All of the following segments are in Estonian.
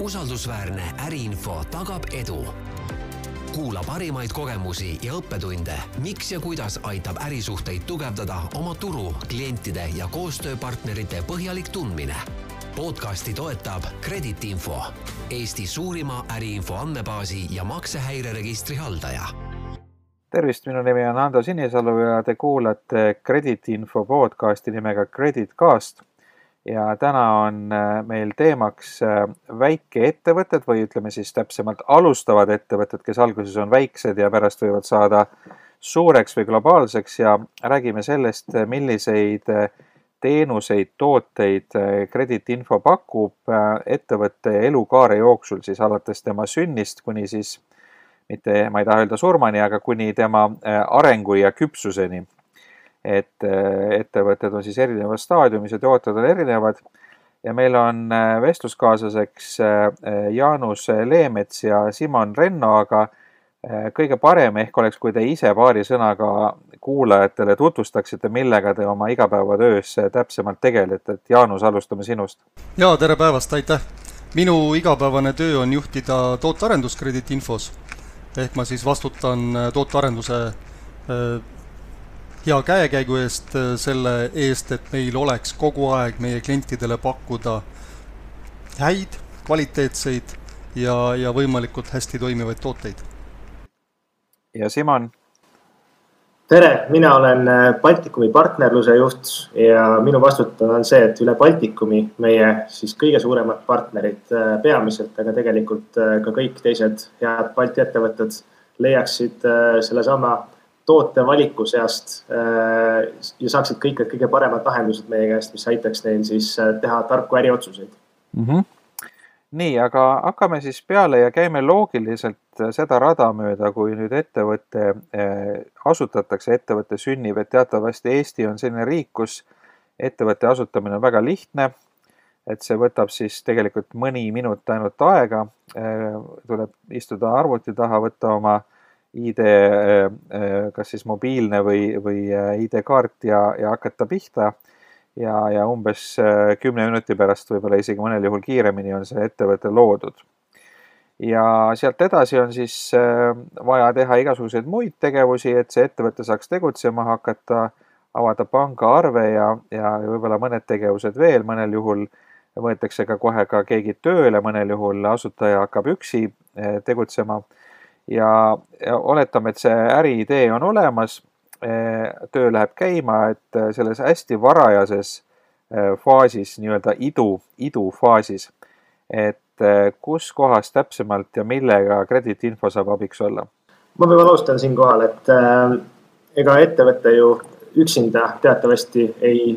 usaldusväärne äriinfo tagab edu. kuula parimaid kogemusi ja õppetunde, miks ja kuidas aitab ärisuhteid tugevdada oma turu, klientide ja koostööpartnerite põhjalik tundmine. podcasti toetab Kredit Info, Eesti suurima äriinfo andmebaasi ja maksehäireregistri haldaja tervist, minu nimi on Ando Sinisalu ja te kuulate Kredit Info podcasti nimega Credit Cast ja täna on äh, meil teemaks äh, väikeettevõtted või ütleme siis täpsemalt alustavad ettevõtted, kes alguses on väiksed ja pärast võivad saada suureks või globaalseks. Ja räägime sellest, milliseid äh, teenuseid, tooteid krediitinfo pakub ettevõtte elukaare jooksul siis alates tema sünnist kuni siis mitte, ma ei taha öelda surmani, aga kuni tema arengu ja küpsuseni et äh, ettevõtted on siis erinevas staadiumis ja tooted on erinevad. ja meil on äh, vestluskaaslaseks äh, Jaanus Leemets ja Simon Renno, aga kõige parem ehk oleks, kui te ise paari sõnaga kuulajatele tutvustaksite, millega te oma igapäevatöös täpsemalt tegelete, et Jaanus, alustame sinust. ja tere päevast, aitäh! minu igapäevane töö on juhtida tootearendust krediitinfos ehk ma siis vastutan tootearenduse hea käekäigu eest, äh, selle eest, et meil oleks kogu aeg meie klientidele pakkuda häid, kvaliteetseid ja, ja võimalikult hästi toimivaid tooteid. ja Simon? tere, mina olen äh, Baltikumi partnerluse juht ja minu vastutada on see, et üle Baltikumi meie siis kõige suuremad partnerid äh, peamiselt, aga tegelikult ka kõik teised head Balti ettevõtted leiaksid sellesama tootevaliku seast äh, ja saaksid kõik need kõige paremad lahendused meie käest, mis aitaks neil siis äh, teha tarku äriotsuseid mm. -hmm. nii, aga hakkame siis peale ja käime loogiliselt seda rada mööda, kui nüüd ettevõte äh, asutatakse, ettevõte sünnib, et teatavasti Eesti on selline riik, kus ettevõtte asutamine on väga lihtne. et see võtab siis tegelikult mõni minut ainult aega. tuleb istuda arvuti taha, võtta oma äh, äh, kas siis mobiilne või, või äh, ID-kaart ja, ja hakata pihta. ja, ja umbes kümne minuti pärast, võib-olla isegi mõnel juhul kiiremini on see ettevõte loodud. ja sealt edasi on siis vaja teha igasuguseid muid tegevusi, et see ettevõte saaks tegutsema hakata, avada pangaarve ja, ja võib-olla mõned tegevused veel, mõnel juhul võetakse ka kohe ka keegi tööle, mõnel juhul asutaja hakkab üksi tegutsema ja, oletame, et see äriidee on olemas, eh, töö läheb käima, et eh, selles hästi varajases eh, faasis, nii-öelda idu, idufaasis, et kus kohas täpsemalt ja millega krediitinfo saab abiks olla? ma võib-olla alustan siinkohal, et äh, ega ettevõte ju üksinda teatavasti ei,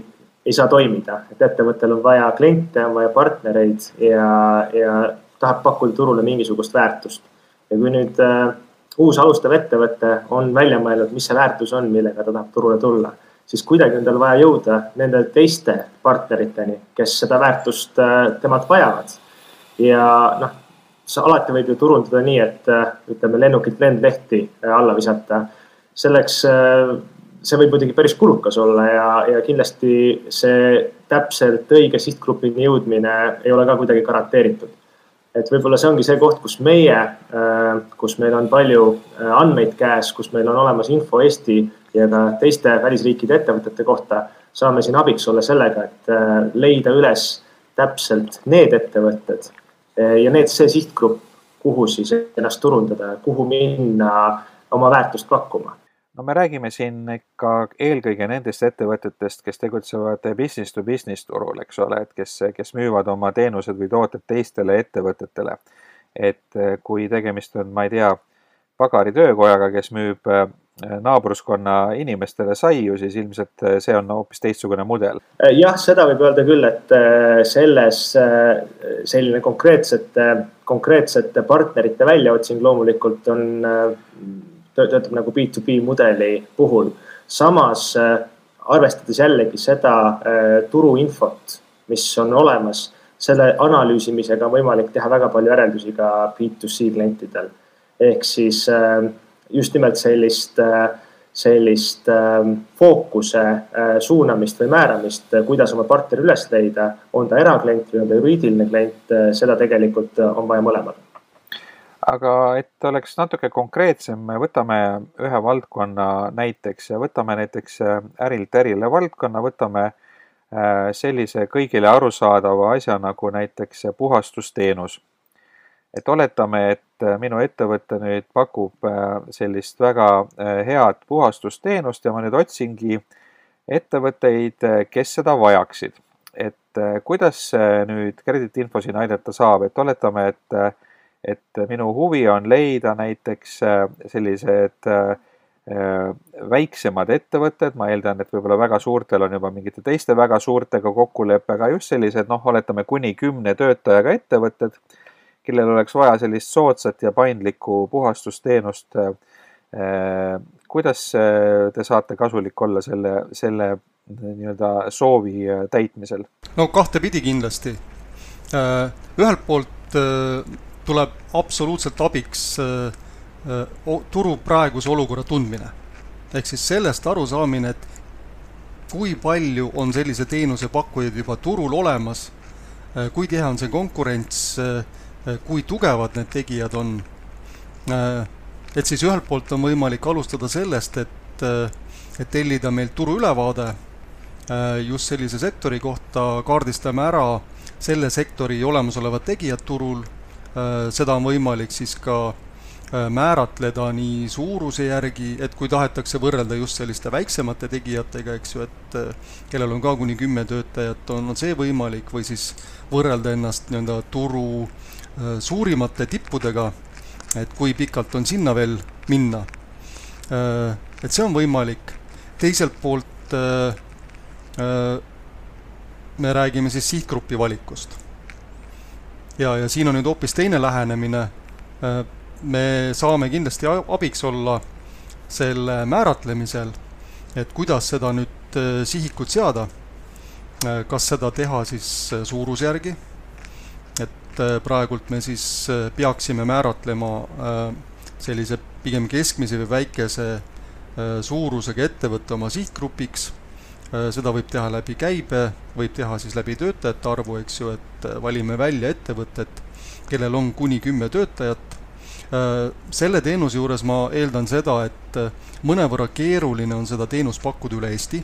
ei saa toimida, et ettevõttel on vaja kliente, on vaja partnereid ja, ja tahab pakkuda turule mingisugust väärtust ja kui nüüd äh, uus alustav ettevõte on välja mõelnud, mis see väärtus on, millega ta tahab turule tulla, siis kuidagi on tal vaja jõuda nende teiste partneriteni, kes seda väärtust äh, temalt vajavad. ja noh, alati võib ju turundada nii, et äh, ütleme lennukilt lendlehti äh, alla visata. selleks see võib muidugi päris kulukas olla ja, ja kindlasti see täpselt õige sihtgrupini jõudmine ei ole ka kuidagi garanteeritud et võib-olla see ongi see koht, kus meie, äh, kus meil on palju äh, andmeid käes, kus meil on olemas info Eesti ja ka teiste välisriikide ettevõtete kohta, saame siin abiks olla sellega, et äh, leida üles täpselt need ettevõtted ja need, see sihtgrupp, kuhu siis ennast turundada, kuhu minna oma väärtust pakkuma no me räägime siin ikka eelkõige nendest ettevõtetest, kes tegutsevad business to business turul, eks ole, et kes, kes müüvad oma teenused või tooted teistele ettevõtetele. et eh, kui tegemist on, ma ei tea, pagaritöökojaga, kes müüb eh, naabruskonna inimestele saiu, siis ilmselt eh, see on hoopis teistsugune mudel. jah, seda võib öelda küll, et selles selline konkreetsete, konkreetsete partnerite väljaotsing loomulikult on töötab nagu B2B mudeli puhul. samas äh, arvestades jällegi seda äh, turuinfot, mis on olemas, selle analüüsimisega on võimalik teha väga palju järeldusi ka B2C klientidel. ehk siis äh, just nimelt sellist, sellist fookuse suunamist või määramist, kuidas oma partneri üles leida, on ta eraklient või on ta juriidiline klient, seda tegelikult on vaja mõlemal aga et oleks natuke konkreetsem, võtame ühe valdkonna näiteks ja võtame näiteks ärilt ärile valdkonna, võtame sellise kõigile arusaadava asja nagu näiteks puhastusteenus et oletame, et äh, minu ettevõte nüüd pakub äh, sellist väga äh, head puhastusteenust ja ma nüüd otsingi ettevõtteid, kes seda vajaksid. et kuidas nüüd krediitinfo siin aidata saab, et oletame, et, et minu huvi on leida näiteks sellised väiksemad ettevõtted, ma eeldan, et võib-olla väga suurtel on juba mingite teiste väga suurtega kokkulepe, aga just sellised noh, oletame kuni kümne töötajaga ettevõtted kellel oleks vaja sellist soodsat ja paindlikku puhastusteenust. Kuidas te saate kasulik olla selle, selle nii-öelda soovi täitmisel? no kahtepidi kindlasti. ühelt poolt tuleb absoluutselt abiks turu praeguse olukorra tundmine. ehk siis sellest arusaamine, et kui palju on sellise teenuse pakkujaid juba turul olemas, kui tihe on see konkurents Äh, kui tugevad need tegijad on. Äh, et siis ühelt poolt on võimalik alustada sellest, et, äh, et tellida meilt turuülevaade just sellise sektori kohta, kaardistame ära selle sektori olemasolevad tegijad turul, seda on võimalik siis ka määratleda nii suuruse järgi, et kui tahetakse võrrelda just selliste väiksemate tegijatega, eks ju, et kellel on ka kuni kümme töötajat, on, on see võimalik, või siis võrrelda ennast nii-öelda turu Äh, suurimate tippudega, et kui pikalt on sinna veel minna. Äh, et see on võimalik, teiselt poolt äh, me räägime siis sihtgrupi valikust. Ja, ja siin on nüüd hoopis teine lähenemine, me saame kindlasti abiks olla selle määratlemisel, et kuidas seda nüüd sihikut seada, kas seda teha siis suurusjärgi? Et äh, praegult me siis äh, peaksime määratlema äh, sellise pigem keskmise või väikese suurusega ettevõtte oma sihtgrupiks, seda võib teha läbi käibe, võib teha siis läbi töötajate arvu, eks ju, et valime välja ettevõtted, kellel on kuni kümme töötajat, selle teenuse juures ma eeldan seda, et mõnevõrra keeruline on seda teenust pakkuda üle Eesti,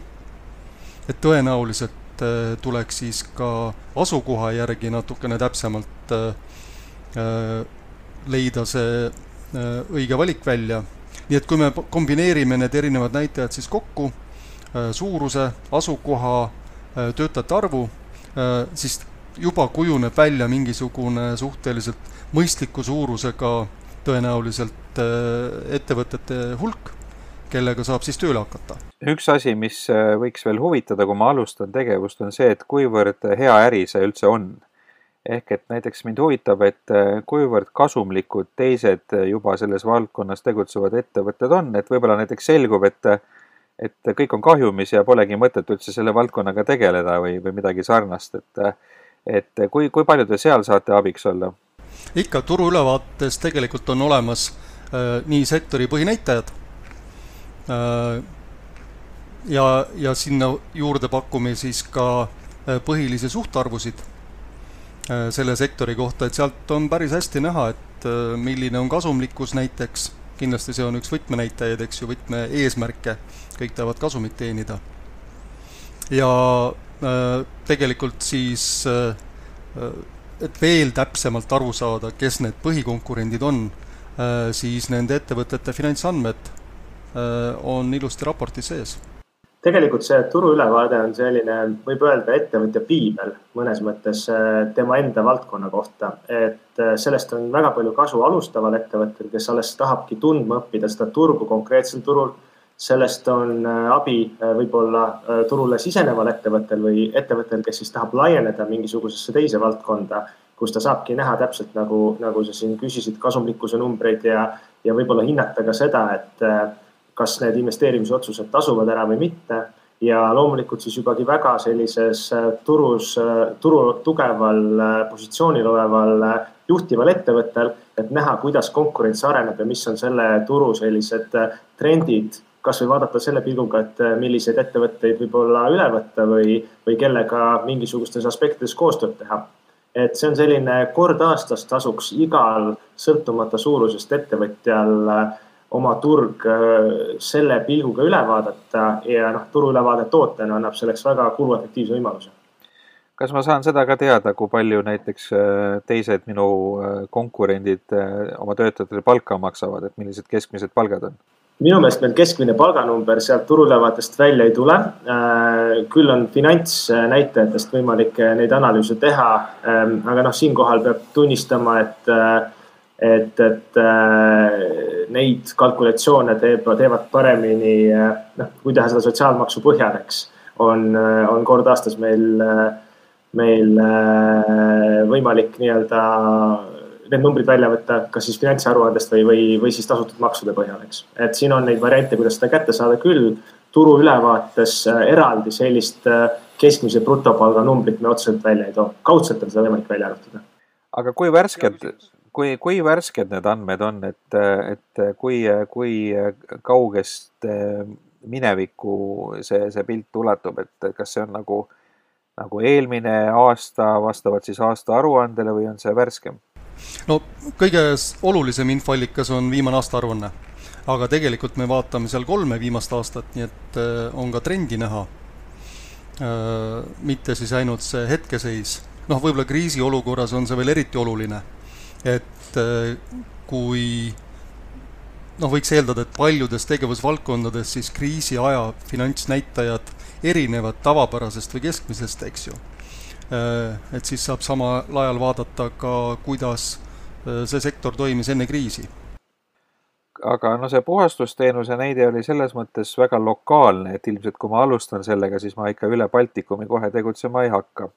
et tõenäoliselt äh, tuleks siis ka asukoha järgi natukene täpsemalt äh, äh, leida see õige valik välja. nii et kui me kombineerime need erinevad näitajad siis kokku, suuruse, asukoha, töötajate arvu, siis juba kujuneb välja mingisugune suhteliselt mõistliku suurusega tõenäoliselt ettevõtete hulk kellega saab siis tööle hakata. üks asi, mis äh, võiks veel huvitada, kui ma alustan tegevust, on see, et kuivõrd hea äri see üldse on. ehk et näiteks mind huvitab, et äh, kuivõrd kasumlikud teised äh, juba selles valdkonnas tegutsevad ettevõtted on, et võib-olla näiteks selgub, et et kõik on kahjumis ja polegi mõtet üldse selle valdkonnaga tegeleda või, või midagi sarnast, et et kui, kui palju te seal saate abiks olla? ikka, turuülevaates tegelikult on olemas äh, nii sektori põhinäitajad Äh, ja, ja sinna juurde pakume siis ka äh, põhilisi suhtarvusid äh, selle sektori kohta, et sealt on päris hästi näha, et milline on kasumlikkus näiteks, kindlasti see on üks võtmenäitajaid, eks ju, võtme-eesmärke, kõik tahavad kasumit teenida. ja tegelikult siis, et veel täpsemalt aru saada, kes need põhikonkurendid on, siis nende ettevõtete finantsandmed Äh, on ilusti raportis sees. tegelikult see turuülevaade on selline, võib öelda, ettevõtja piibel mõnes mõttes äh, tema enda valdkonna kohta, et äh, sellest on väga palju kasu alustaval ettevõttel, kes alles tahabki tundma õppida seda turgu konkreetsel turul sellest on abi võib-olla turule siseneval ettevõttel või ettevõttel, kes siis tahab laieneda mingisugusesse teise valdkonda, kus ta saabki näha täpselt nagu, nagu sa siin küsisid, kasumlikkuse numbreid ja, ja võib-olla hinnata ka seda, et kas need investeerimisotsused tasuvad ära või mitte. ja loomulikult siis jubagi väga sellises äh, turus, äh, turu tugeval äh, positsioonil oleval juhtival ettevõttel, et näha, kuidas konkurents areneb ja mis on selle turu sellised trendid kasvõi vaadata selle pilguga, et milliseid ettevõtteid võib-olla üle võtta või, või kellega mingisugustes aspektides koostööd teha. et see on selline kord aastas tasuks igal sõltumata suurusest ettevõtjal oma turg selle pilguga üle vaadata ja noh, turuülevaade tootena annab selleks väga kuluefektiivse võimaluse kas ma saan seda ka teada, kui palju näiteks teised minu konkurendid oma töötajatele palka maksavad, et millised keskmised palgad on? Minu meelest meil keskmine palganumber sealt turuülevaatest välja ei tule. Äh, küll on finantsnäitajatest võimalik äh, neid analüüse teha. Ähm, aga noh, siinkohal peab tunnistama, et, äh, et, et neid kalkulatsioone teeb, teevad paremini, noh, kui teha seda sotsiaalmaksu põhjal, eks, on, on kord aastas meil, meil võimalik nii-öelda need numbrid välja võtta, kas siis finantsaruandest või, või, või siis tasutud maksude põhjal, eks. et siin on neid variante, kuidas seda kätte saada küll. turu ülevaates äh, eraldi sellist äh, keskmise brutopalga numbrit me otseselt välja ei too, kaudselt on seda võimalik välja arvutada. aga kui värsked, kui, kui värsked need andmed on, et, et kui, kui kaugest äh, minevikku see, see pilt ulatub, et kas see on nagu, nagu eelmine aasta vastavalt siis aasta aruandele või on see värskem? No kõige olulisem infoallikas on viimane aastaaruanne. aga tegelikult me vaatame seal kolme viimast aastat, nii et äh, on ka trendi näha. Äh, mitte siis ainult see hetkeseis, noh, võib-olla kriisiolukorras on see veel eriti oluline, et äh, kui noh, võiks eeldada, et paljudes tegevusvaldkondades siis kriisiaja finantsnäitajad erinevad tavapärasest või keskmisest, eks ju et siis saab samal ajal vaadata ka, kuidas äh, see sektor toimis enne kriisi. aga no see puhastusteenuse näide oli selles mõttes väga lokaalne, et ilmselt kui ma alustan sellega, siis ma ikka üle Baltikumi kohe tegutsema ei hakka.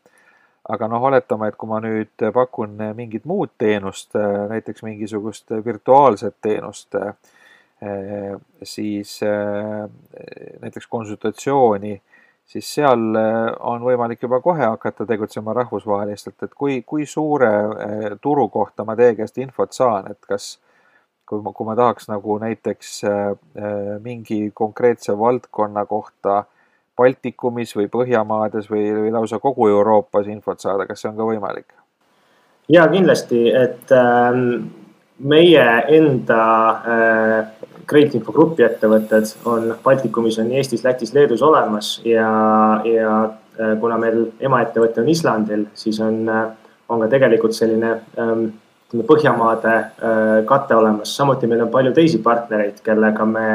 aga noh, oletame, et kui ma nüüd pakun mingit muud teenust, näiteks mingisugust virtuaalset teenust, siis näiteks konsultatsiooni siis seal äh, on võimalik juba kohe hakata tegutsema rahvusvaheliselt, et kui, kui suure äh, turu kohta ma teie käest infot saan, et kas kui ma, kui ma tahaks nagu näiteks äh, mingi konkreetse valdkonna kohta Baltikumis või Põhjamaades või, või lausa kogu Euroopas infot saada, kas see on ka võimalik? ja kindlasti, et ähm, meie enda Krediitinfo Grupi ettevõtted on Baltikumis on Eestis, Lätis, Leedus olemas ja, ja äh, kuna meil emaettevõte on Islandil, siis on, äh, on ka tegelikult selline ähm, ütleme, Põhjamaade äh, kate olemas. samuti meil on palju teisi partnereid, kellega me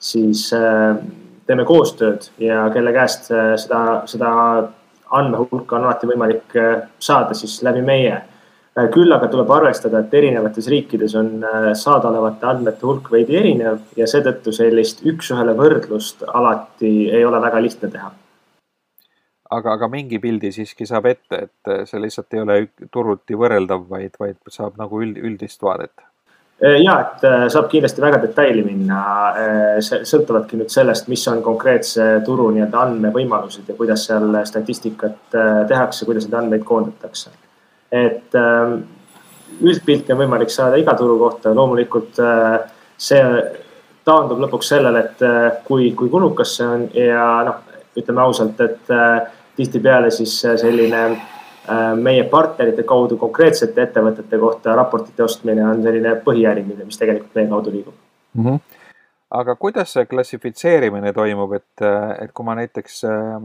siis teeme koostööd ja kelle käest seda, seda andmehulka on alati võimalik saada siis läbi meie küll aga tuleb arvestada, et erinevates riikides on äh, saadaolevate andmete hulk veidi erinev ja seetõttu sellist üks-ühele võrdlust alati ei ole väga lihtne teha. aga, aga mingi pildi siiski saab ette, et äh, see lihtsalt ei ole turuti võrreldav, vaid, vaid saab nagu üld, üldist vaadet. Ja, et saab kindlasti väga detaili minna, sõltuvadki nüüd sellest, mis on konkreetse turu nii-öelda andmevõimalused ja kuidas seal statistikat tehakse, kuidas neid andmeid koondatakse et ähm, üldpilti on võimalik saada iga turu kohta, loomulikult äh, see taandub lõpuks sellele, et äh, kui, kui kulukas see on ja noh, ütleme ausalt, et äh, tihtipeale siis selline meie partnerite kaudu konkreetsete ettevõtete kohta raportite ostmine on selline põhiäri, mis tegelikult meie kaudu liigub mm. -hmm aga kuidas see klassifitseerimine toimub, et, et kui ma näiteks äh,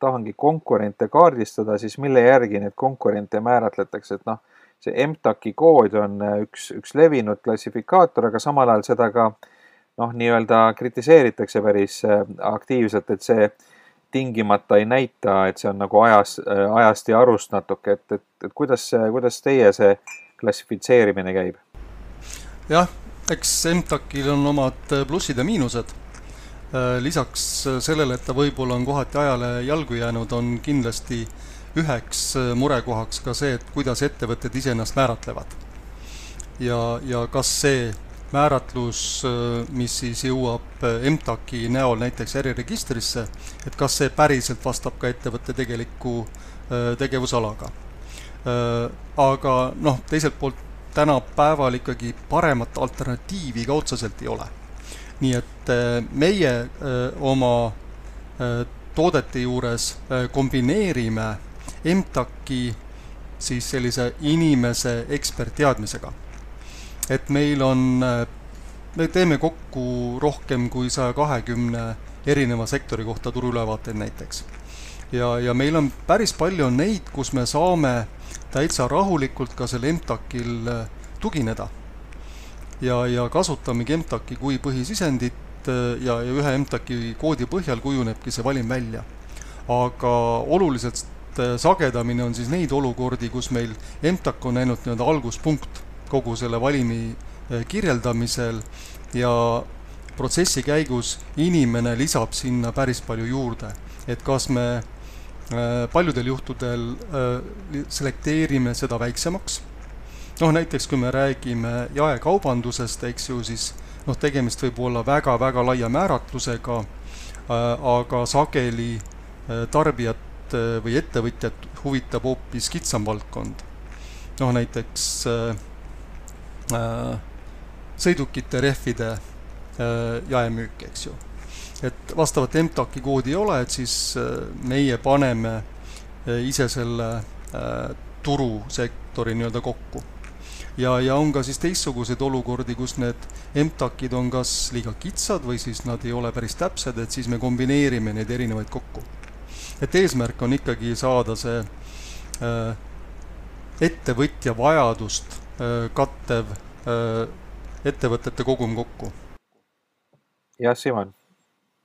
tahangi konkurente kaardistada, siis mille järgi neid konkurente määratletakse, et noh, see MTAK-i kood on äh, üks, üks levinud klassifikaator, aga samal ajal seda ka noh, nii-öelda kritiseeritakse päris äh, aktiivselt, et see tingimata ei näita, et see on nagu ajas, ajast ja arust natuke, et, et, et kuidas, kuidas teie see klassifitseerimine käib? jah eks MTAK-il on omad äh, plussid ja miinused. Äh, lisaks äh, sellele, et ta võib-olla on kohati ajale jalgu jäänud, on kindlasti üheks murekohaks ka see, et kuidas ettevõtted iseennast määratlevad. ja, ja kas see määratlus, mis siis jõuab MTAK-i näol näiteks äriregistrisse, et kas see päriselt vastab ka ettevõtte tegeliku tegevusalaga. Aga noh, teiselt poolt tänapäeval ikkagi paremat alternatiivi ka otseselt ei ole. nii et meie oma toodete juures kombineerime MTAK-i siis sellise inimese ekspertteadmisega. et meil on, me teeme kokku rohkem kui saja kahekümne erineva sektori kohta turuülevaateid näiteks. ja, ja meil on päris palju neid, kus me saame täitsa rahulikult ka selle MTAK-il äh, tugineda. ja, ja kasutamegi MTAK-i kui põhisisendit äh, ja, ja ühe MTAK-i koodi põhjal kujunebki see valim välja. aga oluliselt äh, sagedamini on siis neid olukordi, kus meil MTAK on ainult nii-öelda alguspunkt kogu selle valimi kirjeldamisel ja protsessi käigus inimene lisab sinna päris palju juurde. et kas me paljudel juhtudel äh, selekteerime seda väiksemaks, noh näiteks kui me räägime jaekaubandusest, eks ju, siis noh, tegemist võib olla väga-väga laia määratlusega, äh, aga sageli tarbijat või ettevõtjat huvitab hoopis kitsam valdkond. noh, näiteks sõidukite rehvide Äh, jaemüük, eks ju. Et vastavat MTAK-i koodi ei ole, et siis äh, meie paneme äh, ise selle turusektori nii-öelda kokku. ja, ja on ka siis teistsuguseid olukordi, kus need MTAK-id on kas liiga kitsad või siis nad ei ole päris täpsed, et siis me kombineerime neid erinevaid kokku. et eesmärk on ikkagi saada see äh, ettevõtja vajadust äh, kattev äh, ettevõtete kogum kokku jah, Simon.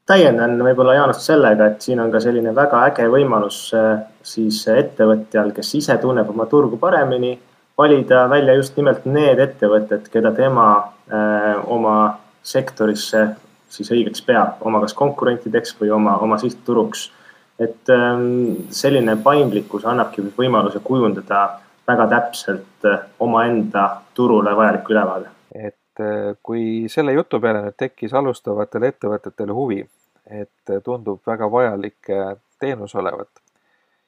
Täiendan võib-olla Jaanust sellega, et siin on ka selline väga äge võimalus äh, siis ettevõtjal, kes ise tunneb oma turgu paremini, valida välja just nimelt need ettevõtted, keda tema äh, oma sektorisse siis õigeks peab, oma kas konkurentideks või oma, oma sihtturuks. et ähm, selline paindlikkus annabki võimaluse kujundada väga täpselt äh, omaenda turule vajalik ülevaade. et kui selle jutu peale nüüd tekkis alustavatel ettevõtetel huvi, et tundub väga vajalik eh, teenus olevat,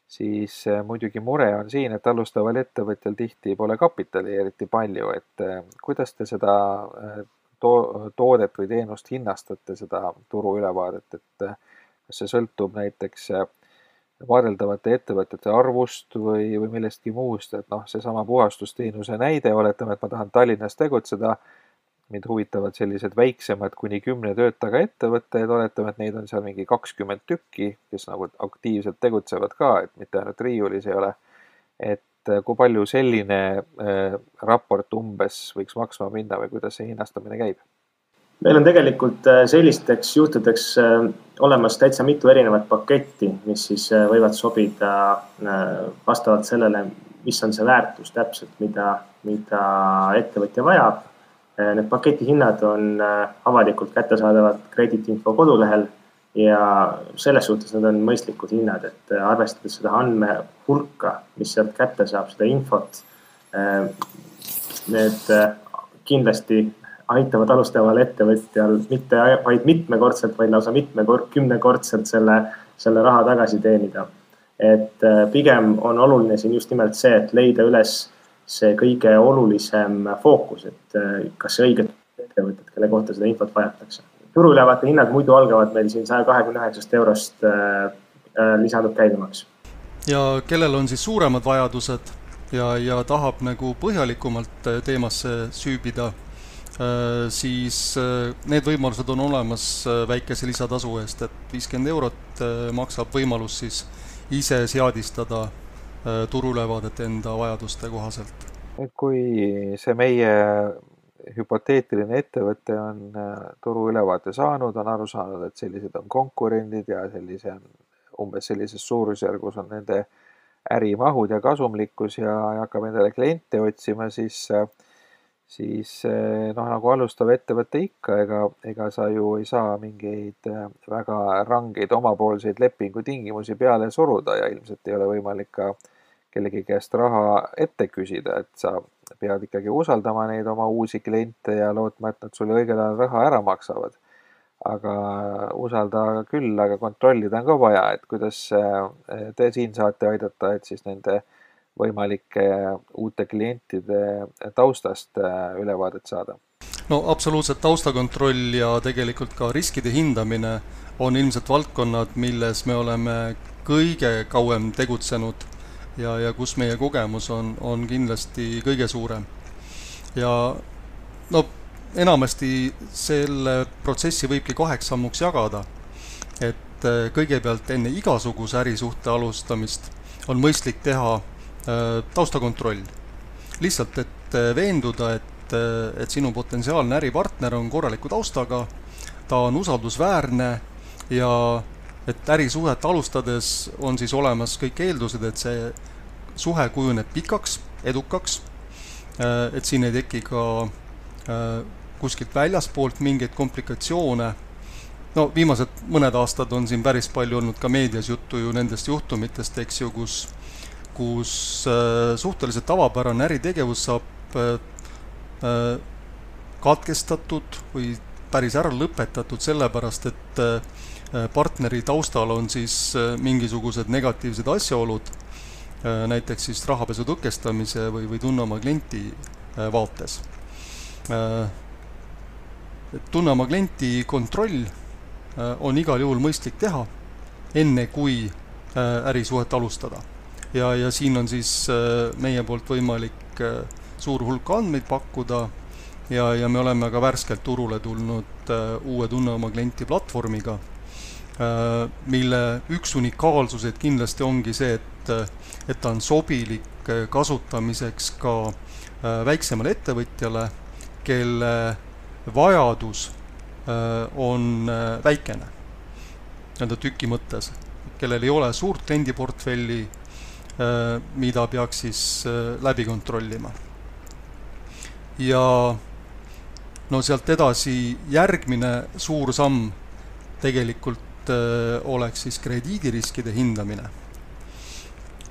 siis eh, muidugi mure on siin, et alustaval ettevõtjal tihti pole kapitali eriti palju, et kuidas te seda to-, toodet või teenust hinnastate, seda turuülevaadet, et kas see sõltub näiteks vaadeldavate ettevõtete arvust või, või millestki muust, et noh, seesama puhastusteenuse näide, oletame, et ma tahan Tallinnas tegutseda mind huvitavad sellised väiksemad kuni kümne töötajaga ettevõtted, oletame, et neid on seal mingi kakskümmend tükki, kes nagu aktiivselt tegutsevad ka, et mitte ainult riiulis ei ole. et äh, kui palju selline äh, raport umbes võiks maksma minna või kuidas see hinnastamine käib? meil on tegelikult äh, sellisteks juhtudeks äh, olemas täitsa mitu erinevat paketti, mis siis võivad sobida vastavalt sellele, mis on see väärtus täpselt, mida, mida ettevõtja vajab need paketi hinnad on äh, avalikult kättesaadavad krediitinfo kodulehel ja selles suhtes nad on mõistlikud hinnad, et äh, arvestades seda andmehulka, mis sealt kätte saab, seda infot, need kindlasti aitavad alustaval ettevõtjal mitte vaid mitmekordselt, vaid lausa mitmekord, kümnekordselt selle, selle raha tagasi teenida. et pigem on oluline siin just nimelt see, et leida üles see kõige olulisem fookus, et äh, kas õiged ettevõtted, kelle kohta seda infot vajatakse. turuülevaate hinnad muidu algavad meil siin saja kahekümne üheksast eurost äh, äh, lisandub käibemaks. ja kellel on siis suuremad vajadused ja, ja tahab nagu põhjalikumalt teemasse süübida, siis need võimalused on olemas väikese lisatasu eest, et viiskümmend eurot maksab võimalus siis ise seadistada turuülevaadet enda vajaduste kohaselt. kui see meie hüpoteetiline ettevõte on äh, turuülevaate saanud, on aru saanud, et sellised on konkurendid ja sellise, umbes sellises suurusjärgus on nende ärimahud ja kasumlikkus ja, hakkab endale kliente otsima, siis siis noh, nagu alustav ettevõte ikka, ega, ega sa ju ei saa mingeid äh, väga rangeid omapoolseid lepingutingimusi peale suruda ja ilmselt ei ole võimalik ka kellegi käest raha ette küsida, et sa pead ikkagi usaldama neid oma uusi kliente ja lootma, et nad sulle õigel ajal raha ära maksavad. aga usalda küll, aga kontrollida on ka vaja, et kuidas eh, te siin saate aidata, et siis nende võimalike uute klientide taustast eh, ülevaadet saada no absoluutselt taustakontroll ja tegelikult ka riskide hindamine on ilmselt valdkonnad, milles me oleme kõige kauem tegutsenud ja, ja kus meie kogemus on, on kindlasti kõige suurem. ja no enamasti selle protsessi võibki kaheks sammuks jagada. et äh, kõigepealt enne igasuguse ärisuhte alustamist on mõistlik teha äh, taustakontroll. lihtsalt, et äh, veenduda, et, et sinu potentsiaalne äripartner on korraliku taustaga, ta on usaldusväärne ja et ärisuhet alustades on siis olemas kõik eeldused, et see suhe kujuneb pikaks, edukaks, et siin ei teki ka kuskilt väljaspoolt mingeid komplikatsioone. no viimased mõned aastad on siin päris palju olnud ka meedias juttu ju nendest juhtumitest, eks ju, kus, kus äh, suhteliselt tavapärane äritegevus saab äh, äh, katkestatud või päris ära lõpetatud sellepärast, et partneri taustal on siis mingisugused negatiivsed asjaolud, näiteks siis rahapesu tõkestamise või, või tunne oma klienti vaates tunne oma klienti kontroll on igal juhul mõistlik teha, enne kui ärisuhet alustada. Ja, ja siin on siis äh, meie poolt võimalik suur hulk andmeid pakkuda ja, ja me oleme ka värskelt turule tulnud uue Tunne oma klienti platvormiga, mille üks unikaalsuseid kindlasti ongi see, et, et ta on sobilik kasutamiseks ka väiksemale ettevõtjale, kelle vajadus äh, on äh, väikene, nii-öelda tüki mõttes, kellel ei ole suurt kliendiportfelli, äh, mida peaks siis läbi kontrollima. ja no sealt edasi järgmine suur samm tegelikult oleks siis krediidiriskide hindamine.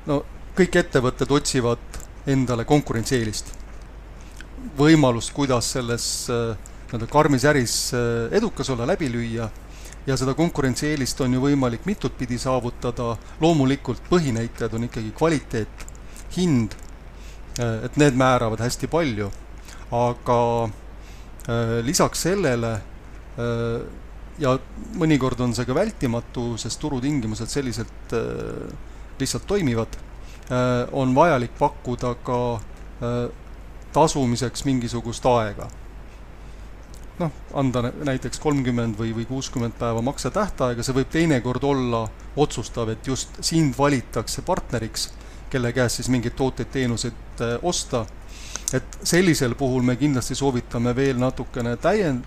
no kõik ettevõtted otsivad endale konkurentsieelist, võimalust, kuidas selles äh, nii-öelda karmis äris äh, edukas olla, läbi lüüa ja seda konkurentsieelist on ju võimalik mitut pidi saavutada, loomulikult põhinäitajad on ikkagi kvaliteet, hind, äh, et need määravad hästi palju, aga äh, lisaks sellele ja mõnikord on see ka vältimatu, sest turutingimused selliselt lihtsalt toimivad, on vajalik pakkuda ka tasumiseks mingisugust aega noh, anda näiteks kolmkümmend või, või kuuskümmend päeva maksetähtaega, see võib teinekord olla otsustav, et just sind valitakse partneriks, kelle käest siis mingeid tooteid-teenuseid äh, osta. et sellisel puhul me kindlasti soovitame veel natukene täiend-,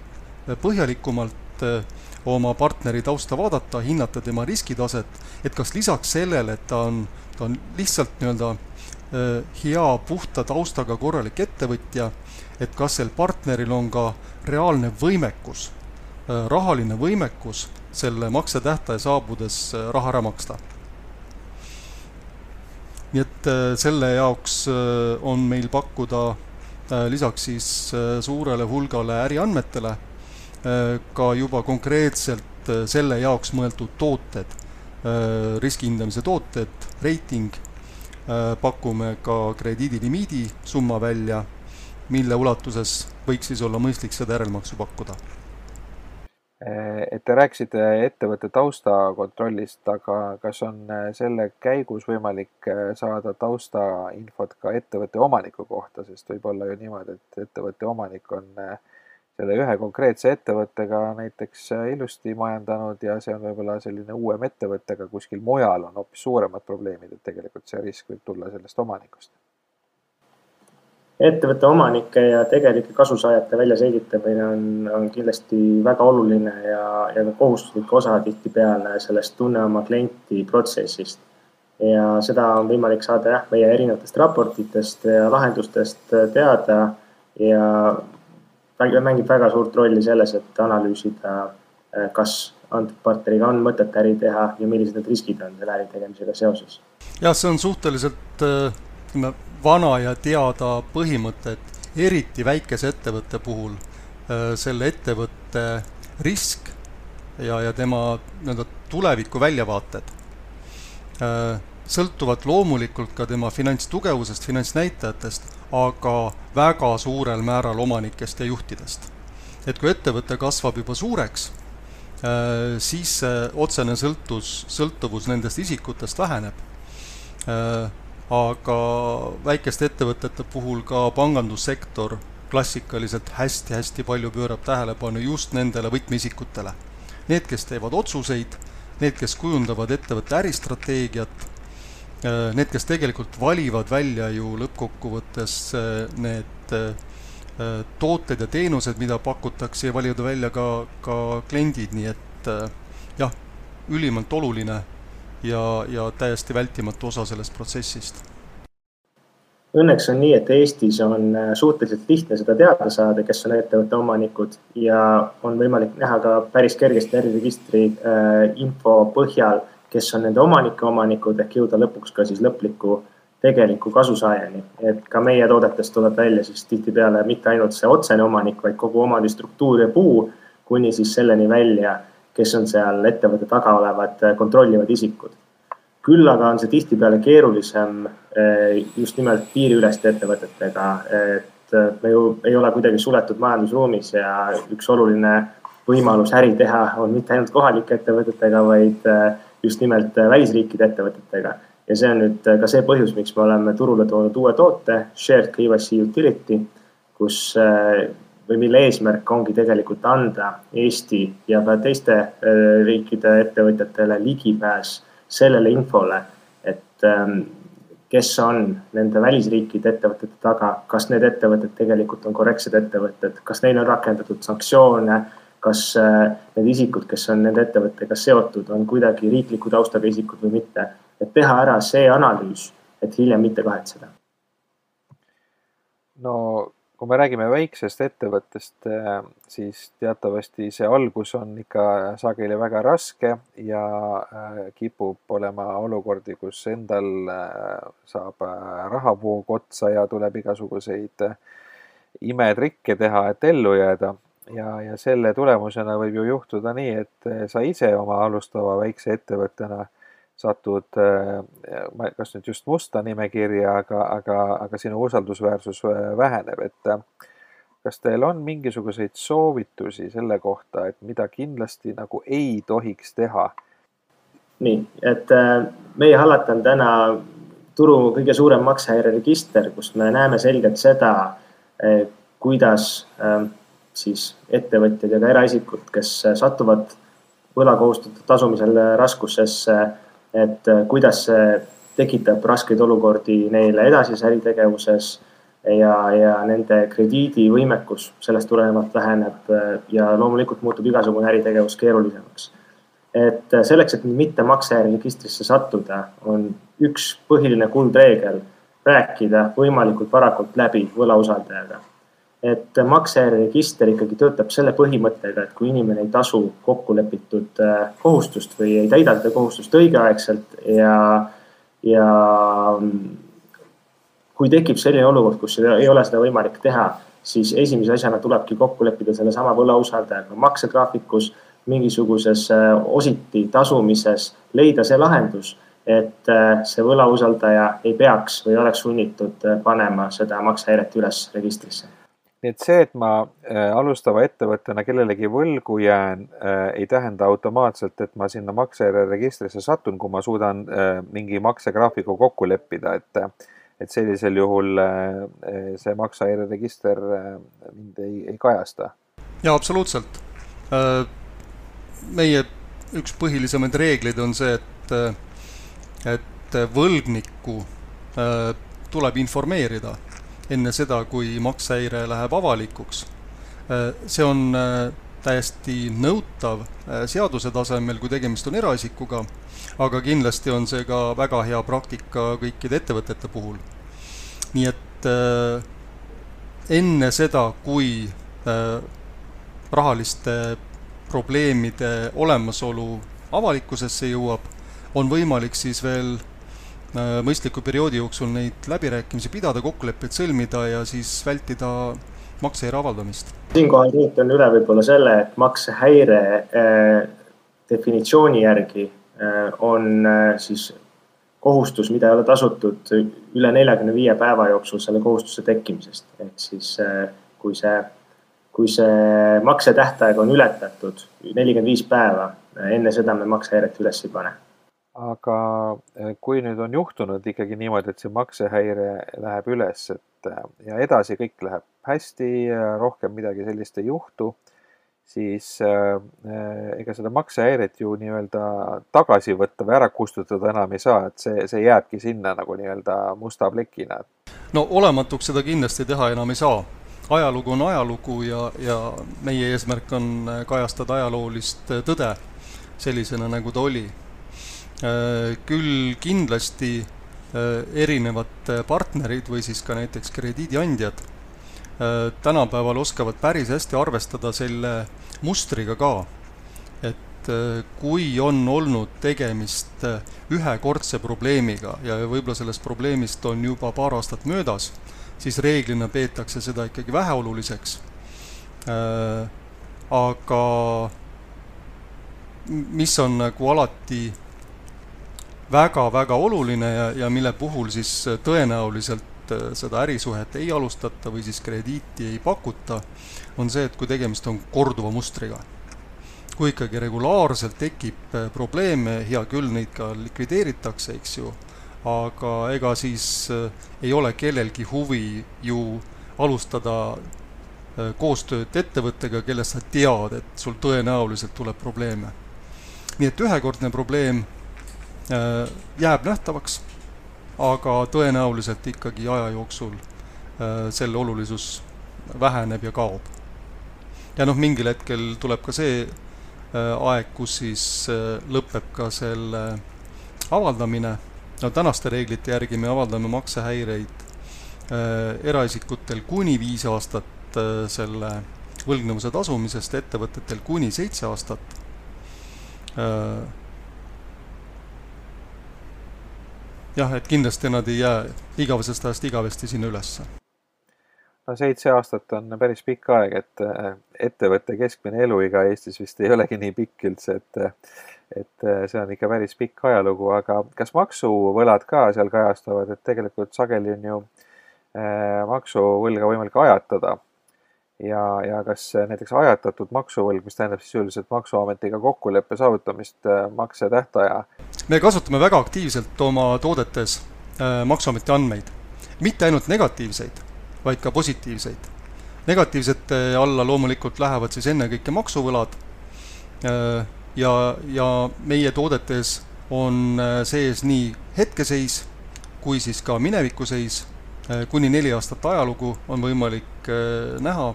põhjalikumalt äh, oma partneri tausta vaadata, hinnata tema riskitaset, et kas lisaks sellele, et ta on, ta on lihtsalt nii-öelda hea puhta taustaga korralik ettevõtja, et kas sel partneril on ka reaalne võimekus, rahaline võimekus selle maksetähtaja saabudes raha ära maksta. nii et selle jaoks on meil pakkuda lisaks siis suurele hulgale äriandmetele ka juba konkreetselt selle jaoks mõeldud tooted, riski hindamise tooted, reiting, pakume ka krediidilimiidi summa välja mille ulatuses võiks siis olla mõistlik seda järelmaksu pakkuda? et te rääkisite ettevõtte taustakontrollist, aga kas on selle käigus võimalik saada taustainfot ka ettevõtte omaniku kohta, sest võib olla ju niimoodi, et ettevõtte omanik on selle ühe konkreetse ettevõttega näiteks ilusti majandanud ja see on võib-olla selline uuem ettevõte, aga kuskil mujal on hoopis suuremad probleemid, et tegelikult see risk võib tulla sellest omanikust ettevõtte omanike ja tegelike kasusaajate väljaselgitamine on, on kindlasti väga oluline ja, ja ka kohustuslik osa tihtipeale sellest tunne oma klienti protsessist. ja seda on võimalik saada jah, meie erinevatest raportitest ja lahendustest teada ja mängib väga suurt rolli selles, et analüüsida, kas antud partneriga on mõtet äri teha ja millised need riskid on selle äri tegemisega seoses. jah, see on suhteliselt ütleme äh, vana ja teada põhimõte, et eriti väikese ettevõtte puhul äh, selle ettevõtte risk ja, ja tema nii-öelda tuleviku väljavaated äh, sõltuvad loomulikult ka tema finantstugevusest, finantsnäitajatest, aga väga suurel määral omanikest ja juhtidest. et kui ettevõte kasvab juba suureks, siis see otsene sõltus, sõltuvus nendest isikutest väheneb. aga väikeste ettevõtete puhul ka pangandussektor klassikaliselt hästi-hästi palju pöörab tähelepanu just nendele võtmeisikutele. Need, kes teevad otsuseid, need, kes kujundavad ettevõtte äristrateegiat, need, kes tegelikult valivad välja ju lõppkokkuvõttes need Äh, tooted ja teenused, mida pakutakse ja valida välja ka, ka kliendid, nii et äh, jah, ülimalt oluline ja, ja täiesti vältimatu osa sellest protsessist. Õnneks on nii, et Eestis on äh, suhteliselt lihtne seda teada saada, kes on ettevõtte omanikud ja on võimalik näha ka päris kergesti äriregistri info põhjal, kes on nende omanike omanikud ehk jõuda lõpuks ka siis lõpliku tegeliku kasusaajani. et ka meie toodetest tuleb välja siis tihtipeale mitte ainult see otsene omanik, vaid kogu omandistruktuur ja puu, kuni siis selleni välja, kes on seal ettevõtte taga olevad kontrollivad isikud. küll aga on see tihtipeale keerulisem eh, just nimelt piiriüleste ettevõtetega, et me ju ei ole kuidagi suletud majandusruumis ja üks oluline võimalus äri teha on mitte ainult kohalike ettevõtetega, vaid just nimelt välisriikide ettevõtetega. Ja see on nüüd äh, ka see põhjus, miks me oleme turule toonud uue toote, Shared KYC Utility, kus äh, või mille eesmärk ongi tegelikult anda Eesti ja ka teiste äh, riikide ettevõtjatele ligipääs sellele infole, et ähm, kes on nende välisriikide ettevõtete taga, kas need ettevõtted tegelikult on korrektsed ettevõtted, kas neile on rakendatud sanktsioone, kas need isikud, kes on nende ettevõttega seotud, on kuidagi riikliku taustaga isikud või mitte et teha ära see analüüs, et hiljem mitte kahetseda. no kui me räägime väiksest ettevõttest, eh, siis teatavasti see algus on ikka sageli väga raske ja eh, kipub olema olukordi, kus endal saab rahavoog otsa ja tuleb igasuguseid imetrikke teha, et ellu jääda ja, ja selle tulemusena võib ju juhtuda nii, et sa ise oma alustava väikse ettevõttena satud äh, kas nüüd just musta nimekirja, aga, aga, aga sinu usaldusväärsus äh, väheneb, et äh, kas teil on mingisuguseid soovitusi selle kohta, et mida kindlasti nagu ei tohiks teha? nii, et meie hallata on täna turu kõige suurem maksehäireregister, kus me näeme selgelt seda, kuidas siis ettevõtjad ja ka eraisikud, kes satuvad võlakohustuse tasumisel raskusesse et äh, kuidas see tekitab raskeid olukordi neile edasises äritegevuses ja, ja nende krediidivõimekus sellest tulenevalt väheneb äh, ja loomulikult muutub igasugune äritegevus keerulisemaks. et äh, selleks, et mitte makseäriregistrisse sattuda, on üks põhiline kuldreegel rääkida võimalikult varakult läbi võlausaldajaga et makseregister ikkagi töötab selle põhimõttega, et kui inimene ei tasu kokkulepitud äh, kohustust või ei täida seda kohustust õigeaegselt ja, ja kui tekib selline olukord, kus ei ole seda võimalik teha, siis esimese asjana tulebki kokku leppida sellesama võlausaldajaga maksegraafikus, mingisuguses äh, ositi tasumises, leida see lahendus, et äh, see võlausaldaja ei peaks või oleks sunnitud panema seda maksehäiret üles registrisse nii et see, et ma äh, alustava ettevõttena kellelegi võlgu jään, äh, ei tähenda automaatselt, et ma sinna makseregistrisse satun, kui ma suudan äh, mingi maksegraafiku kokku leppida, et et sellisel juhul see maksehäireregister mind ei, ei kajasta. jaa, absoluutselt. meie üks põhilisemaid reegleid on see, et, et võlgnikku tuleb informeerida enne seda, kui maksehäire läheb avalikuks. Äh, see on äh, täiesti nõutav äh, seaduse tasemel, kui tegemist on eraisikuga, aga kindlasti on see ka väga hea praktika kõikide ettevõtete puhul. nii et enne seda, kui rahaliste probleemide olemasolu avalikkusesse jõuab, on võimalik siis veel mõistliku perioodi jooksul neid läbirääkimisi pidada, kokkuleppeid sõlmida ja siis vältida maksehäire avaldamist. siinkohal rõhutan üle võib-olla selle, et maksehäire äh, definitsiooni järgi äh, on äh, siis kohustus, mida ei ole tasutud üle neljakümne viie päeva jooksul selle kohustuse tekkimisest. ehk siis äh, kui see kui see maksetähtaeg on ületatud nelikümmend viis päeva, enne seda me maksehäiret üles ei pane. Aga kui nüüd on juhtunud ikkagi niimoodi, et see maksehäire läheb üles, et ja edasi kõik läheb hästi, rohkem midagi sellist ei juhtu siis äh, ega seda maksehäiret ju nii-öelda tagasi võtta või ära kustutada enam ei saa, et see, see jääbki sinna nagu nii-öelda musta plekina. no olematuks seda kindlasti teha enam ei saa. ajalugu on ajalugu ja, ja meie eesmärk on kajastada ajaloolist tõde sellisena, nagu ta oli. Äh, küll kindlasti äh, erinevad partnerid või siis ka näiteks krediidiandjad Äh, tänapäeval oskavad päris hästi arvestada selle mustriga ka. et äh, kui on olnud tegemist äh, ühekordse probleemiga ja võib-olla sellest probleemist on juba paar aastat möödas, siis reeglina peetakse seda ikkagi väheoluliseks. aga mis on nagu alati väga-väga oluline ja, ja mille puhul siis tõenäoliselt Äh, seda ärisuhet ei alustata või siis krediiti ei pakuta, on see, et kui tegemist on korduva mustriga. kui ikkagi regulaarselt tekib äh, probleeme, hea küll, neid ka likvideeritakse, eks ju, aga ega siis äh, ei ole kellelgi huvi ju alustada koostööd ettevõttega, kellest sa tead, et sul tõenäoliselt tuleb probleeme. nii et ühekordne probleem jääb nähtavaks aga tõenäoliselt ikkagi aja jooksul äh, selle olulisus väheneb ja kaob. ja noh, mingil hetkel tuleb ka see äh, aeg, kus siis äh, lõpeb ka selle avaldamine, no tänaste reeglite järgi me avaldame maksehäireid eraisikutel kuni viis aastat selle võlgnevuse tasumisest, ettevõtetel kuni seitse aastat jah, et kindlasti nad ei jää igavesest ajast igavesti sinna ülesse. no seitse aastat on päris pikk aeg, et äh, ettevõtte keskmine eluiga Eestis vist ei olegi nii pikk üldse, et et äh, see on ikka päris pikk ajalugu, aga kas maksuvõlad ka seal kajastuvad, et tegelikult sageli on ju äh, maksuvõlga võimalik ajatada ja, ja kas näiteks ajatatud maksuvõlg, mis tähendab siis üldiselt Maksuametiga kokkuleppe saavutamist äh, maksetähtaja? Me kasutame väga aktiivselt oma toodetes äh, Maksuameti andmeid, mitte ainult negatiivseid, vaid ka positiivseid. negatiivsete alla loomulikult lähevad siis ennekõike maksuvõlad äh, ja, ja meie toodetes on sees nii hetkeseis kui siis ka minevikuseis kuni neli aastat ajalugu on võimalik näha.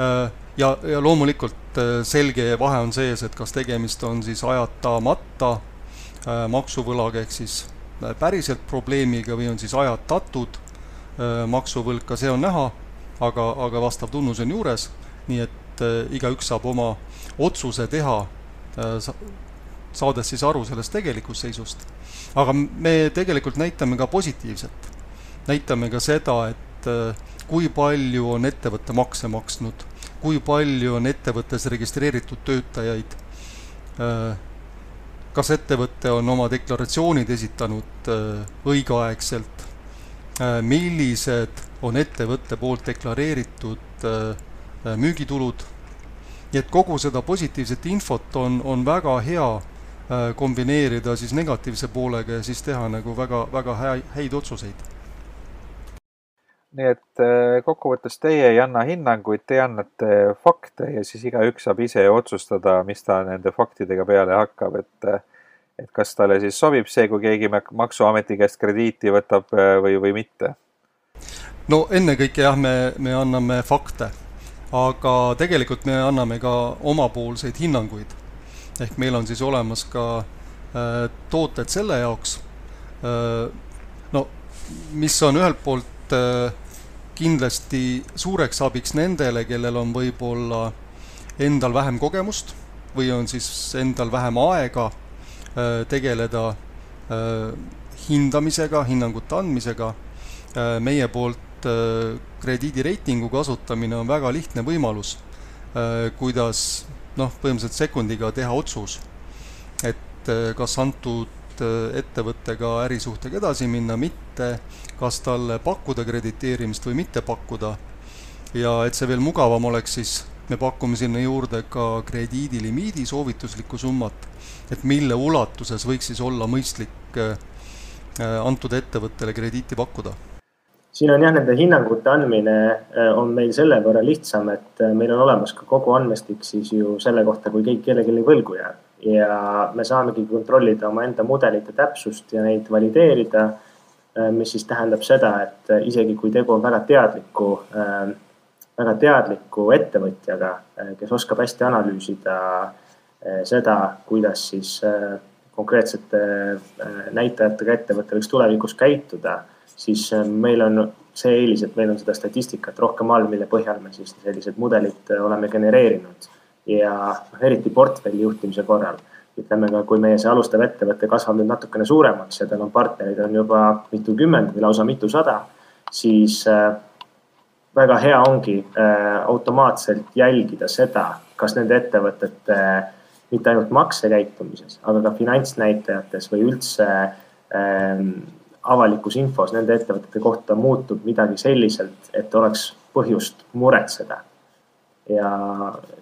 Äh, ja, ja loomulikult äh, selge vahe on sees, et kas tegemist on siis ajatamata äh, maksuvõlaga ehk siis päriselt probleemiga või on siis ajatatud maksuvõlg, ka see on näha, aga, aga vastav tunnus on juures, nii et igaüks saab oma otsuse teha, saades siis aru sellest tegelikust seisust. aga me tegelikult näitame ka positiivset. näitame ka seda, et kui palju on ettevõte makse maksnud, kui palju on ettevõttes registreeritud töötajaid, äh, kas ettevõte on oma deklaratsioonid esitanud äh, õigeaegselt, äh, millised on ettevõtte poolt deklareeritud müügitulud, nii et kogu seda positiivset infot on, on väga hea kombineerida siis negatiivse poolega ja siis teha nagu väga, väga häid otsuseid nii et äh, kokkuvõttes teie ei anna hinnanguid, te annate fakte ja siis igaüks saab ise otsustada, mis ta nende faktidega peale hakkab, et et kas talle siis sobib see, kui keegi Maksuameti käest krediiti võtab äh, või, või mitte? no ennekõike jah, me, me anname fakte, aga tegelikult me anname ka omapoolseid hinnanguid. ehk meil on siis olemas ka äh, tooted selle jaoks äh,, no mis on ühelt poolt äh, kindlasti suureks abiks nendele, kellel on võib-olla endal vähem kogemust või on siis endal vähem aega äh, tegeleda äh, hindamisega, hinnangute andmisega. Äh, meie poolt krediidireitingu kasutamine on väga lihtne võimalus, kuidas noh, põhimõtteliselt sekundiga teha otsus, et kas antud Äh, ettevõttega ärisuhtega edasi minna, mitte kas talle pakkuda krediteerimist või mitte pakkuda. ja et see veel mugavam oleks, siis me pakume sinna juurde ka krediidilimiidi soovituslikku summat, et mille ulatuses võiks siis olla mõistlik äh, antud ettevõttele krediiti pakkuda siin on jah, nende hinnangute andmine äh, on meil selle võrra lihtsam, et äh, meil on olemas ka kogu andmestik siis ju selle kohta, kui keegi kellelegi võlgu jääb. Ja me saamegi kontrollida omaenda mudelite täpsust ja neid valideerida. Äh, mis siis tähendab seda, et isegi kui tegu on väga teadliku, väga teadliku ettevõtjaga, kes oskab hästi analüüsida seda, kuidas siis konkreetsete näitajatega ettevõte võiks tulevikus käituda siis äh, meil on see eelis, et meil on seda statistikat rohkem all, mille põhjal me siis sellised mudelid äh, oleme genereerinud. Ja noh, eriti portfelli juhtimise korral, ütleme ka, kui meie see alustav ettevõte kasvab nüüd natukene suuremaks ja tal on partnereid on juba mitukümmend või lausa mitusada, siis äh, väga hea ongi automaatselt jälgida seda, kas nende ettevõtete mitte ainult maksekäitumises, aga ka finantsnäitajates või üldse ähm, avalikus infos nende ettevõtete kohta muutub midagi selliselt, et oleks põhjust muretseda. Ja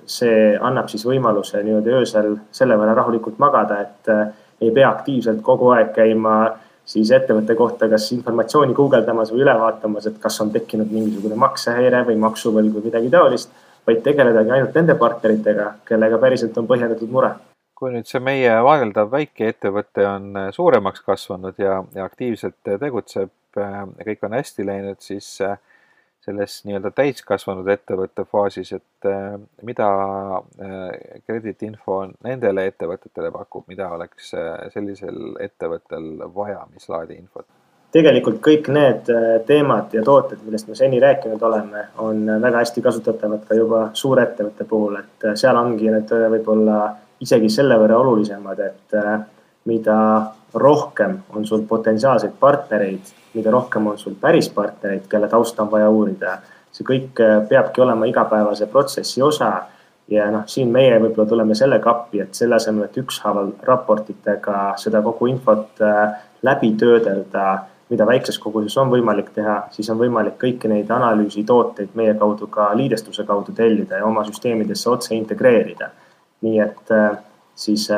see annab siis võimaluse niimoodi öösel selle võrra rahulikult magada, et äh, ei pea aktiivselt kogu aeg käima siis ettevõtte kohta kas informatsiooni guugeldamas või üle vaatamas, et kas on tekkinud mingisugune maksehäire või maksuvõlg või midagi taolist, vaid tegeledagi ainult nende partneritega, kellega päriselt on põhjendatud mure. Kui nüüd see meie vaadeldav väikeettevõte on äh, suuremaks kasvanud ja, ja aktiivselt tegutseb äh, kõik on hästi läinud, siis äh, selles nii-öelda täiskasvanud ettevõtte faasis, et mida krediitinfo nendele ettevõtetele pakub, mida oleks sellisel ettevõttel vaja, mis laadi infot? tegelikult kõik need teemad ja tooted, millest me seni rääkinud oleme, on väga hästi kasutatavad ka juba suurettevõtte puhul, et seal ongi need võib-olla isegi selle võrra olulisemad, et äh, mida rohkem on sul potentsiaalseid partnereid, mida rohkem on sul päris partnereid, kelle tausta on vaja uurida, see kõik äh, peabki olema igapäevase protsessi osa. ja noh, siin meie võib-olla tuleme sellega appi, et selle asemel, et ükshaaval raportitega seda kogu infot äh, läbi töödelda, mida väikses koguses on võimalik teha, siis on võimalik kõiki neid analüüsitooteid meie kaudu ka liidestuse kaudu tellida ja oma süsteemidesse otse integreerida nii et äh, siis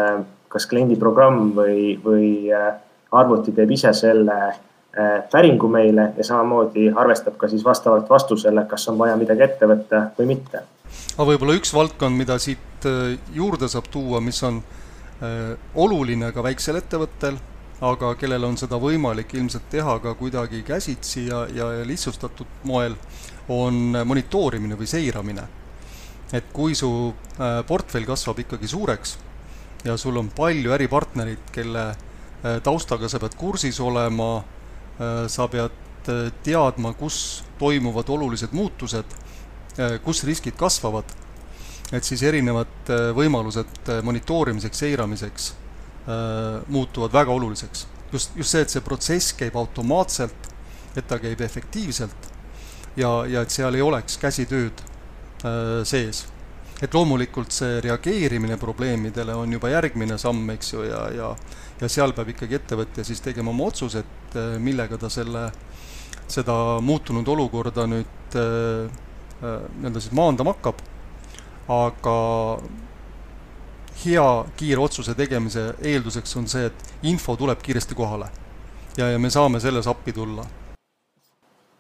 kas kliendiprogramm või, või äh, arvuti teeb ise selle päringu meile ja samamoodi arvestab ka siis vastavalt vastusele, kas on vaja midagi ette võtta või mitte. aga võib-olla üks valdkond, mida siit juurde saab tuua, mis on oluline ka väiksel ettevõttel, aga kellel on seda võimalik ilmselt teha ka kuidagi käsitsi ja, ja lihtsustatud moel, on monitoorimine või seiramine et kui su äh, portfell kasvab ikkagi suureks ja sul on palju äripartnereid, kelle äh, taustaga sa pead kursis olema, äh, sa pead teadma, kus toimuvad olulised muutused, kus riskid kasvavad, et siis erinevad võimalused monitoorimiseks, seiramiseks muutuvad väga oluliseks. just, just see, et see protsess käib automaatselt, et ta käib efektiivselt ja, ja et seal ei oleks käsitööd Äh, sees. Et loomulikult see reageerimine probleemidele on juba järgmine samm, eks ju, ja, ja ja seal peab ikkagi ettevõtja siis tegema oma otsused, äh, millega ta selle, seda muutunud olukorda nüüd äh, nii-öelda siis maandama hakkab, aga hea kiire otsuse tegemise eelduseks on see, et info tuleb kiiresti kohale. ja, ja me saame selles appi tulla.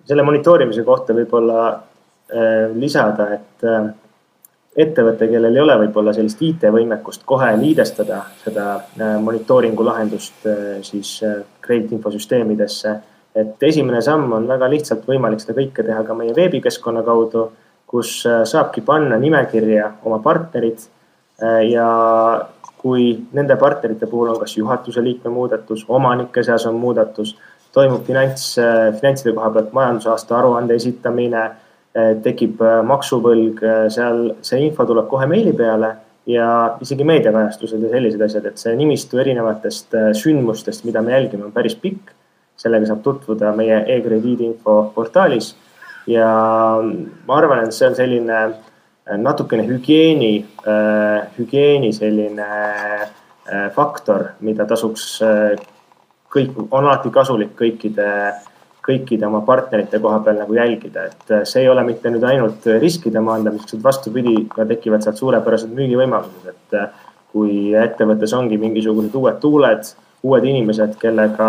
selle monitoorimise kohta võib-olla Äh, lisada, et äh, ettevõte, kellel ei ole võib-olla sellist IT-võimekust kohe liidestada seda äh, monitooringu lahendust siis krediitinfosüsteemidesse. et esimene samm on väga lihtsalt võimalik seda kõike teha ka meie veebikeskkonna kaudu, kus saabki panna nimekirja oma partnerid ja kui nende partnerite puhul on kas juhatuse liikme muudatus, omanike seas on muudatus, toimub finants, finantside koha pealt majandusaasta aruande esitamine tekib eh, maksuvõlg, eh, seal see info tuleb kohe meili peale ja isegi meediakajastused ja sellised asjad, et see nimistu erinevatest sündmustest, mida me jälgime, on päris pikk. sellega saab tutvuda meie e-krediidi info portaalis ja ma arvan, et see on selline natukene hügieeni, hügieeni selline faktor, mida tasuks kõik, on alati kasulik kõikide kõikide oma partnerite koha peal nagu jälgida, et see ei ole mitte nüüd ainult riskide maandamiseks, vaid vastupidi, ka tekivad sealt suurepärased müügivõimalused, et kui ettevõttes ongi mingisugused uued tuuled, uued inimesed, kellega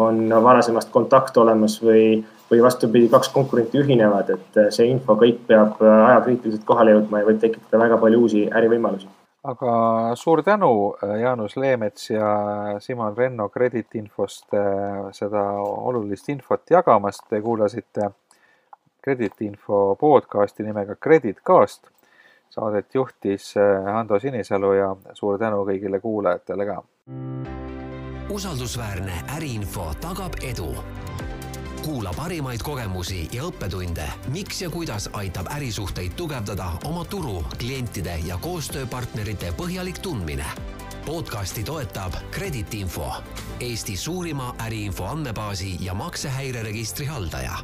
on varasemast kontakt olemas või, või vastupidi, kaks konkurenti ühinevad, et see info kõik peab ajakriitiliselt kohale jõudma ja võib tekitada väga palju uusi ärivõimalusi. Aga suur tänu, Jaanus Leemets ja Simon Renno Credit Infost seda olulist infot jagamast. Te kuulasite Credit Info podcasti nimega Credit Cast saadet juhtis äh, Ando Sinisalu ja suur tänu kõigile kuulajatele ka. usaldusväärne äriinfo tagab edu. Kuula parimaid kogemusi ja õppetunde, miks ja kuidas aitab ärisuhteid tugevdada oma turu, klientide ja koostööpartnerite põhjalik tundmine? Podcasti toetab Kreditinfo, Eesti suurima äriinfo andmebaasi ja maksehäireregistri haldaja